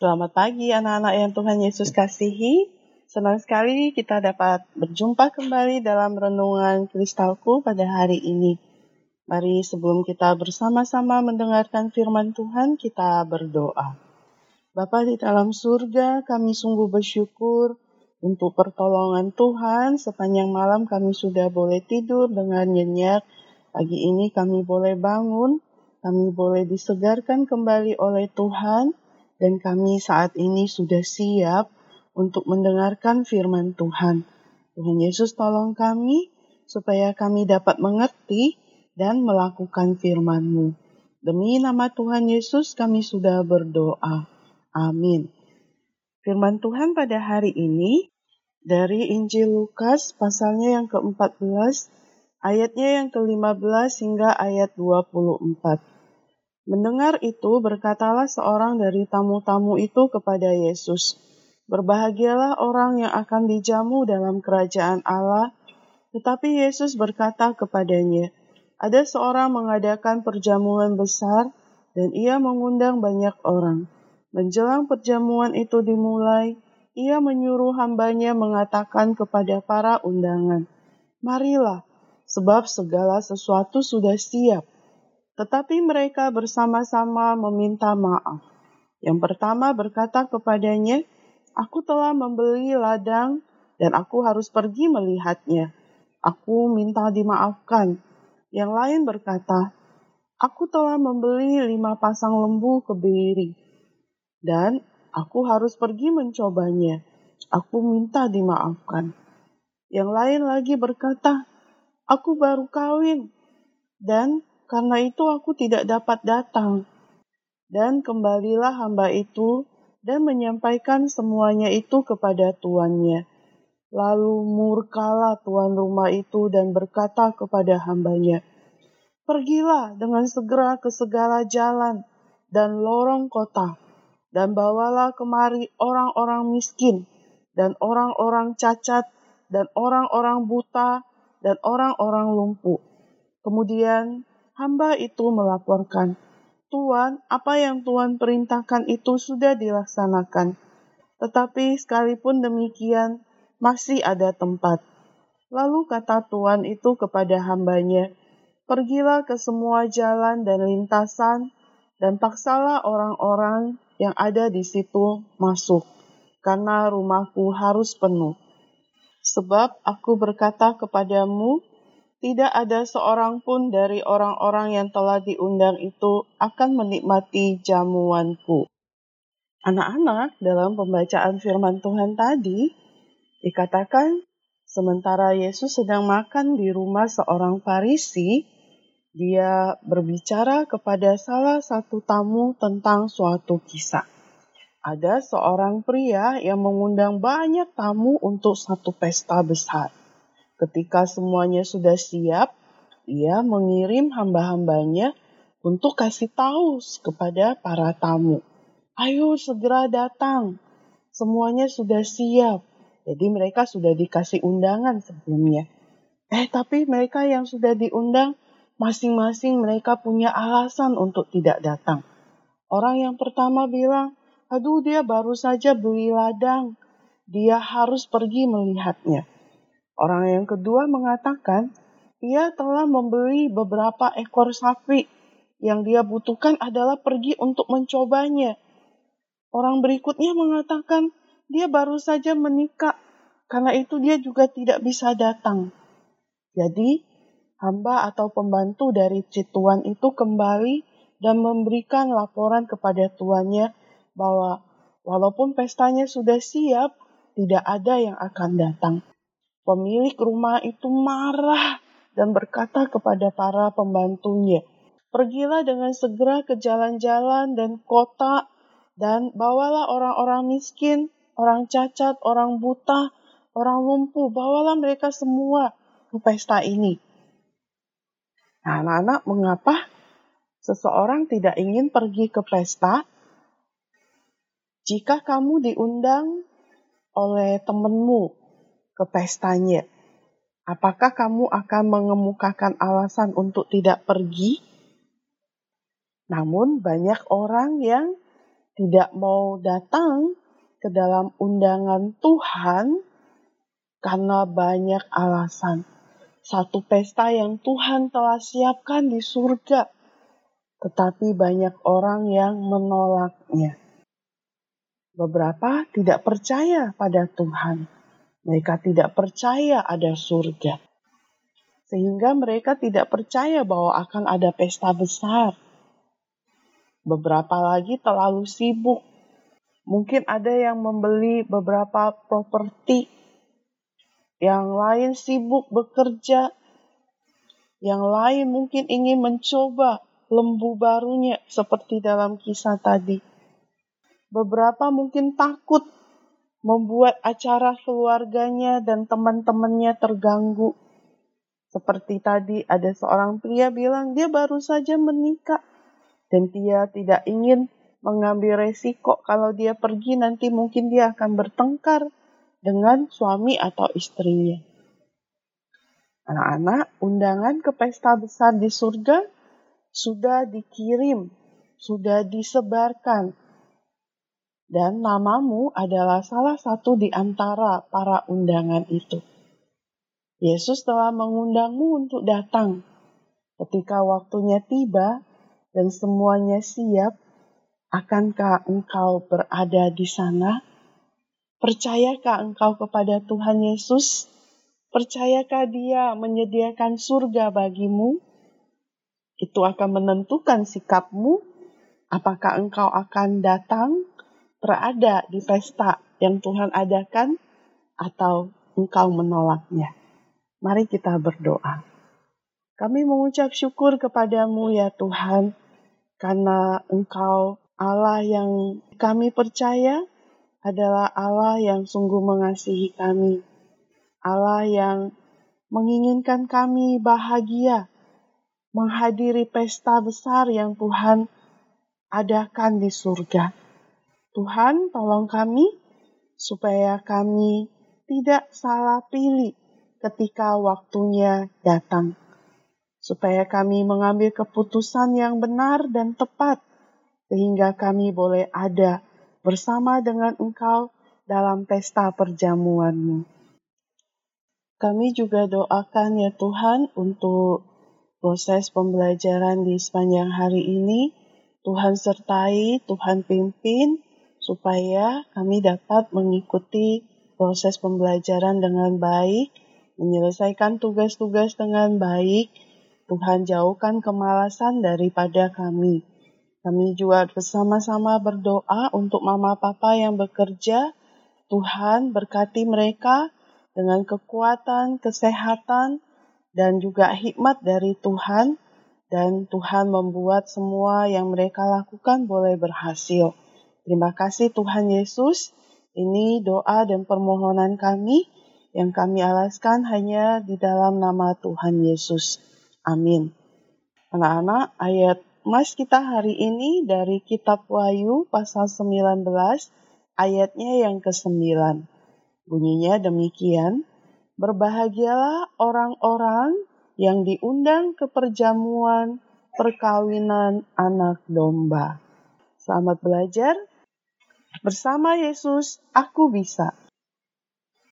Selamat pagi anak-anak yang Tuhan Yesus kasihi. Senang sekali kita dapat berjumpa kembali dalam renungan kristalku pada hari ini. Mari sebelum kita bersama-sama mendengarkan firman Tuhan, kita berdoa. Bapa di dalam surga, kami sungguh bersyukur untuk pertolongan Tuhan. Sepanjang malam kami sudah boleh tidur dengan nyenyak. Pagi ini kami boleh bangun, kami boleh disegarkan kembali oleh Tuhan, dan kami saat ini sudah siap untuk mendengarkan firman Tuhan. Tuhan Yesus tolong kami supaya kami dapat mengerti dan melakukan firman-Mu. Demi nama Tuhan Yesus kami sudah berdoa. Amin. Firman Tuhan pada hari ini dari Injil Lukas pasalnya yang ke-14 ayatnya yang ke-15 hingga ayat 24. Mendengar itu berkatalah seorang dari tamu-tamu itu kepada Yesus, Berbahagialah orang yang akan dijamu dalam kerajaan Allah. Tetapi Yesus berkata kepadanya, ada seorang mengadakan perjamuan besar dan ia mengundang banyak orang. Menjelang perjamuan itu dimulai, ia menyuruh hambanya mengatakan kepada para undangan, Marilah, sebab segala sesuatu sudah siap. Tetapi mereka bersama-sama meminta maaf. Yang pertama berkata kepadanya, Aku telah membeli ladang dan aku harus pergi melihatnya. Aku minta dimaafkan. Yang lain berkata, Aku telah membeli lima pasang lembu kebiri dan aku harus pergi mencobanya. Aku minta dimaafkan. Yang lain lagi berkata, Aku baru kawin dan karena itu aku tidak dapat datang. Dan kembalilah hamba itu dan menyampaikan semuanya itu kepada tuannya. Lalu murkalah tuan rumah itu dan berkata kepada hambanya, Pergilah dengan segera ke segala jalan dan lorong kota, dan bawalah kemari orang-orang miskin, dan orang-orang cacat, dan orang-orang buta, dan orang-orang lumpuh. Kemudian hamba itu melaporkan, Tuan, apa yang Tuhan perintahkan itu sudah dilaksanakan. Tetapi sekalipun demikian, masih ada tempat. Lalu kata Tuhan itu kepada hambanya, Pergilah ke semua jalan dan lintasan, dan paksalah orang-orang yang ada di situ masuk, karena rumahku harus penuh. Sebab aku berkata kepadamu, tidak ada seorang pun dari orang-orang yang telah diundang itu akan menikmati jamuanku. Anak-anak, dalam pembacaan firman Tuhan tadi, dikatakan sementara Yesus sedang makan di rumah seorang Farisi, dia berbicara kepada salah satu tamu tentang suatu kisah. Ada seorang pria yang mengundang banyak tamu untuk satu pesta besar. Ketika semuanya sudah siap, ia mengirim hamba-hambanya untuk kasih tahu kepada para tamu. Ayo segera datang, semuanya sudah siap. Jadi mereka sudah dikasih undangan sebelumnya. Eh tapi mereka yang sudah diundang, masing-masing mereka punya alasan untuk tidak datang. Orang yang pertama bilang, aduh dia baru saja beli ladang, dia harus pergi melihatnya. Orang yang kedua mengatakan, ia telah membeli beberapa ekor sapi. Yang dia butuhkan adalah pergi untuk mencobanya. Orang berikutnya mengatakan, dia baru saja menikah, karena itu dia juga tidak bisa datang. Jadi, hamba atau pembantu dari si tuan itu kembali dan memberikan laporan kepada tuannya bahwa walaupun pestanya sudah siap, tidak ada yang akan datang. Pemilik rumah itu marah dan berkata kepada para pembantunya, Pergilah dengan segera ke jalan-jalan dan kota dan bawalah orang-orang miskin, orang cacat, orang buta, orang lumpuh, bawalah mereka semua ke pesta ini. Nah, anak-anak, mengapa seseorang tidak ingin pergi ke pesta? Jika kamu diundang oleh temanmu ke pestanya. Apakah kamu akan mengemukakan alasan untuk tidak pergi? Namun banyak orang yang tidak mau datang ke dalam undangan Tuhan karena banyak alasan. Satu pesta yang Tuhan telah siapkan di surga, tetapi banyak orang yang menolaknya. Beberapa tidak percaya pada Tuhan. Mereka tidak percaya ada surga. Sehingga mereka tidak percaya bahwa akan ada pesta besar. Beberapa lagi terlalu sibuk. Mungkin ada yang membeli beberapa properti yang lain sibuk bekerja, yang lain mungkin ingin mencoba lembu barunya seperti dalam kisah tadi. Beberapa mungkin takut membuat acara keluarganya dan teman-temannya terganggu. Seperti tadi ada seorang pria bilang dia baru saja menikah dan dia tidak ingin mengambil resiko kalau dia pergi nanti mungkin dia akan bertengkar dengan suami atau istrinya. Anak-anak, undangan ke pesta besar di surga sudah dikirim, sudah disebarkan. Dan namamu adalah salah satu di antara para undangan itu. Yesus telah mengundangmu untuk datang. Ketika waktunya tiba dan semuanya siap, akankah engkau berada di sana? Percayakah engkau kepada Tuhan Yesus? Percayakah Dia menyediakan surga bagimu? Itu akan menentukan sikapmu. Apakah engkau akan datang, berada di pesta yang Tuhan adakan, atau engkau menolaknya? Mari kita berdoa. Kami mengucap syukur kepadamu ya Tuhan, karena Engkau Allah yang kami percaya, adalah Allah yang sungguh mengasihi kami, Allah yang menginginkan kami bahagia, menghadiri pesta besar yang Tuhan adakan di surga. Tuhan, tolong kami supaya kami tidak salah pilih ketika waktunya datang, supaya kami mengambil keputusan yang benar dan tepat, sehingga kami boleh ada bersama dengan engkau dalam pesta perjamuanmu. Kami juga doakan ya Tuhan untuk proses pembelajaran di sepanjang hari ini. Tuhan sertai, Tuhan pimpin, supaya kami dapat mengikuti proses pembelajaran dengan baik, menyelesaikan tugas-tugas dengan baik. Tuhan jauhkan kemalasan daripada kami. Kami juga bersama-sama berdoa untuk mama papa yang bekerja. Tuhan berkati mereka dengan kekuatan, kesehatan, dan juga hikmat dari Tuhan. Dan Tuhan membuat semua yang mereka lakukan boleh berhasil. Terima kasih Tuhan Yesus. Ini doa dan permohonan kami yang kami alaskan hanya di dalam nama Tuhan Yesus. Amin. Anak-anak, ayat Mas kita hari ini dari kitab Wahyu pasal 19 ayatnya yang ke-9. Bunyinya demikian, Berbahagialah orang-orang yang diundang ke perjamuan perkawinan anak domba. Selamat belajar. Bersama Yesus, aku bisa.